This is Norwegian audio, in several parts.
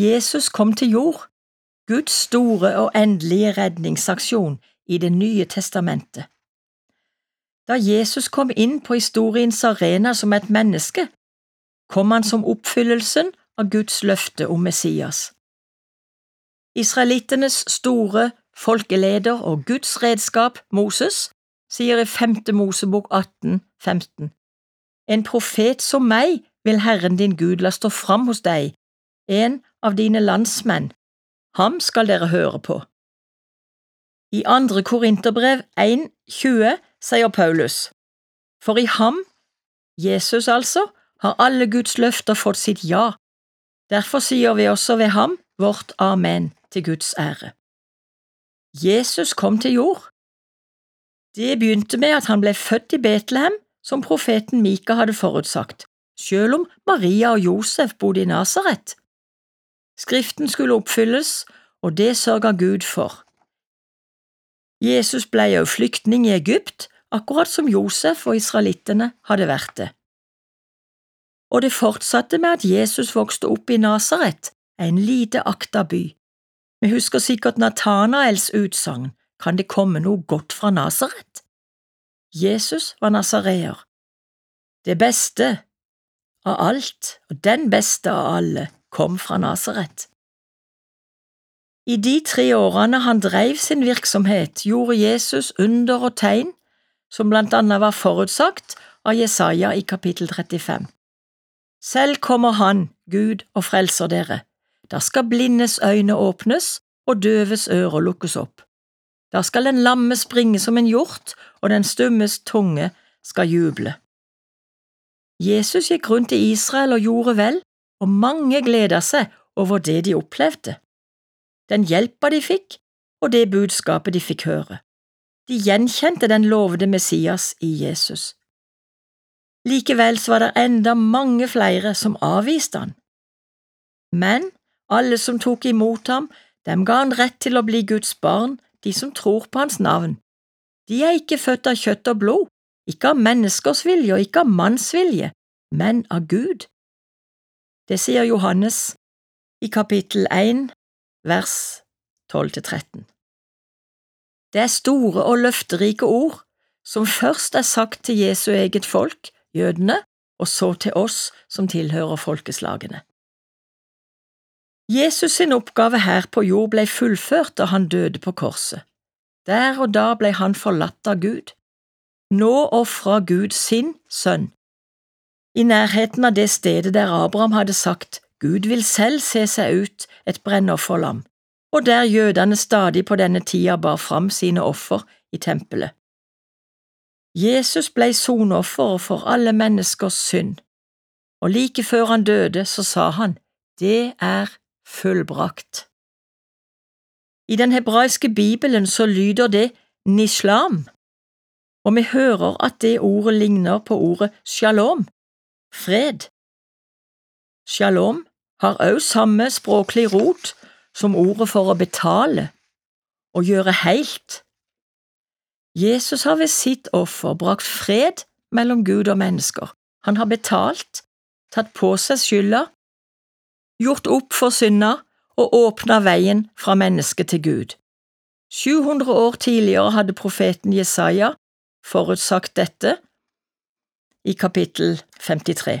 Jesus kom til jord, Guds store og endelige redningsaksjon i Det nye testamentet. Da Jesus kom inn på historiens arena som et menneske, kom han som oppfyllelsen av Guds løfte om Messias. Israelittenes store folkeleder og Guds redskap, Moses, sier i femte Mosebok 18, 15. En profet som meg vil Herren din Gud la stå fram hos deg, en av dine landsmenn, ham skal dere høre på. I andre Korinterbrev 1,20 sier Paulus, For i ham, Jesus altså, har alle Guds løfter fått sitt ja. Derfor sier vi også ved ham vårt amen til Guds ære. Jesus kom til jord. Det begynte med at han ble født i Betlehem, som profeten Mika hadde forutsagt, selv om Maria og Josef bodde i Nasaret. Skriften skulle oppfylles, og det sørga Gud for. Jesus ble òg flyktning i Egypt, akkurat som Josef og israelittene hadde vært det. Og det fortsatte med at Jesus vokste opp i Nasaret, en lite akta by. Vi husker sikkert Natanaels utsagn, kan det komme noe godt fra Nasaret? Jesus var nasareer. Det beste av alt, og den beste av alle, kom fra Nasaret. I de tre årene han dreiv sin virksomhet, gjorde Jesus under og tegn, som blant annet var forutsagt av Jesaja i kapittel 35. Selv kommer Han, Gud, og frelser dere. Da skal blindes øyne åpnes og døves ører lukkes opp. Da skal den lamme springe som en hjort, og den stummes tunge skal juble. Jesus gikk rundt i Israel og gjorde vel, og mange gleda seg over det de opplevde, den hjelpa de fikk, og det budskapet de fikk høre. De gjenkjente den lovede Messias i Jesus. Likevel var det enda mange flere som avviste han. Men alle som tok imot ham, dem ga han rett til å bli Guds barn, de som tror på hans navn. De er ikke født av kjøtt og blod, ikke av menneskers vilje og ikke av manns vilje, men av Gud. Det sier Johannes i kapittel 1, vers 12–13. Det er store og løfterike ord som først er sagt til Jesu eget folk, jødene, og så til oss som tilhører folkeslagene. Jesus sin oppgave her på jord ble fullført da han døde på korset. Der og da ble han forlatt av Gud. Nå ofra Gud sin sønn. I nærheten av det stedet der Abraham hadde sagt Gud vil selv se seg ut et brennofferlam, og der jødene stadig på denne tida bar fram sine offer i tempelet. Jesus ble soneofferet for alle menneskers synd, og like før han døde, så sa han, Det er fullbrakt. I den hebraiske bibelen så lyder det nislam, og vi hører at det ordet ligner på ordet shalom, fred. Shalom har også samme språklig rot som ordet for å betale, og gjøre heilt. Jesus har ved sitt offer brakt fred mellom Gud og mennesker. Han har betalt, tatt på seg skylda, gjort opp for synda og åpna veien fra menneske til Gud. 700 år tidligere hadde profeten Jesaja forutsagt dette i kapittel 53.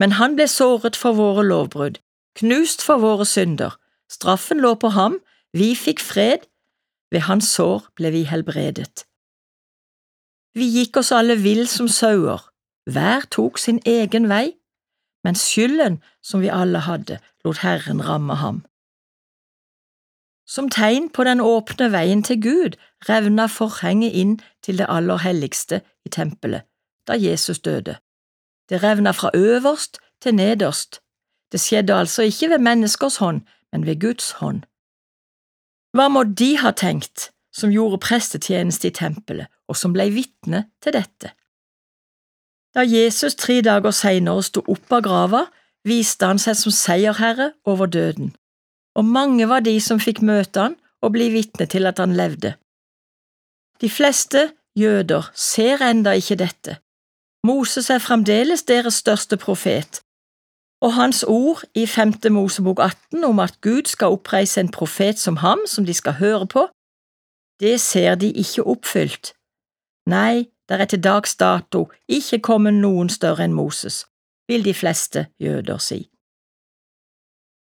Men han ble såret for våre lovbrudd, knust for våre synder, straffen lå på ham, vi fikk fred, ved hans sår ble vi helbredet. Vi gikk oss alle vill som sauer, hver tok sin egen vei, men skylden som vi alle hadde, lot Herren ramme ham. Som tegn på den åpne veien til Gud revna forhenget inn til det aller helligste i tempelet da Jesus døde. Det revna fra øverst til nederst. Det skjedde altså ikke ved menneskers hånd, men ved Guds hånd. Hva må de ha tenkt som gjorde prestetjeneste i tempelet, og som ble vitne til dette? Da Jesus tre dager senere sto opp av grava, viste han seg som seierherre over døden, og mange var de som fikk møte han og bli vitne til at han levde. De fleste jøder ser enda ikke dette, Moses er fremdeles deres største profet, Og hans ord i femte Mosebok 18 om at Gud skal oppreise en profet som ham, som de skal høre på, det ser de ikke oppfylt. Nei, der er til dags dato ikke kommet noen større enn Moses, vil de fleste jøder si.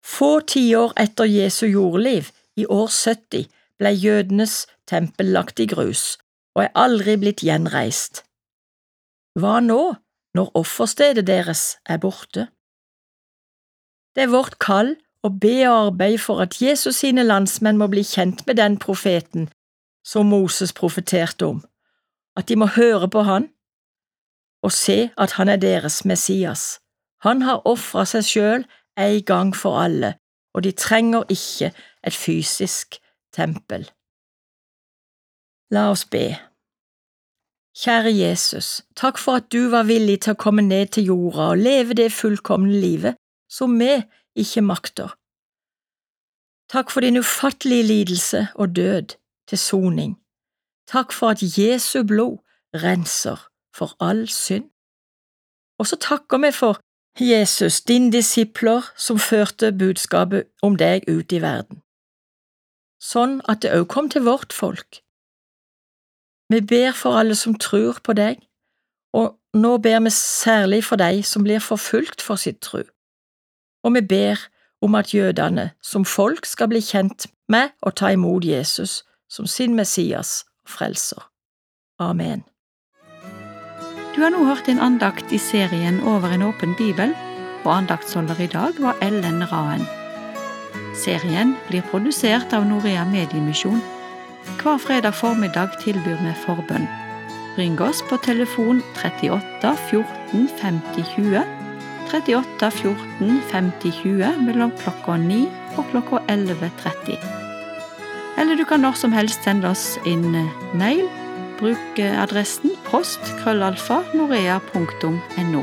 Få tiår etter Jesu jordliv, i år 70, ble jødenes tempel lagt i grus og er aldri blitt gjenreist. Hva nå, når offerstedet deres er borte? Det er vårt kall å be og arbeide for at Jesus sine landsmenn må bli kjent med den profeten som Moses profeterte om, at de må høre på han og se at han er deres Messias. Han har ofra seg sjøl en gang for alle, og de trenger ikke et fysisk tempel. La oss be. Kjære Jesus, takk for at du var villig til å komme ned til jorda og leve det fullkomne livet som vi ikke makter. Takk for din ufattelige lidelse og død til soning. Takk for at Jesu blod renser for all synd. Og så takker vi for Jesus, din disipler, som førte budskapet om deg ut i verden, sånn at det òg kom til vårt folk. Vi ber for alle som tror på deg, og nå ber vi særlig for de som blir forfulgt for sitt tro. Og vi ber om at jødene som folk skal bli kjent med og ta imot Jesus som sin Messias og frelser. Amen. Du har nå hørt en andakt i serien Over en åpen bibel, og andaktsholder i dag var Ellen Raen. Serien blir produsert av Norea Mediemisjon. Hver fredag formiddag tilbyr vi forbønn. Ring oss på telefon 38 14 50 20, 38 14 50 20 mellom klokka 9 og klokka 11.30. Eller du kan når som helst sende oss inn mail Bruk adressen post krøllalfa norea.no.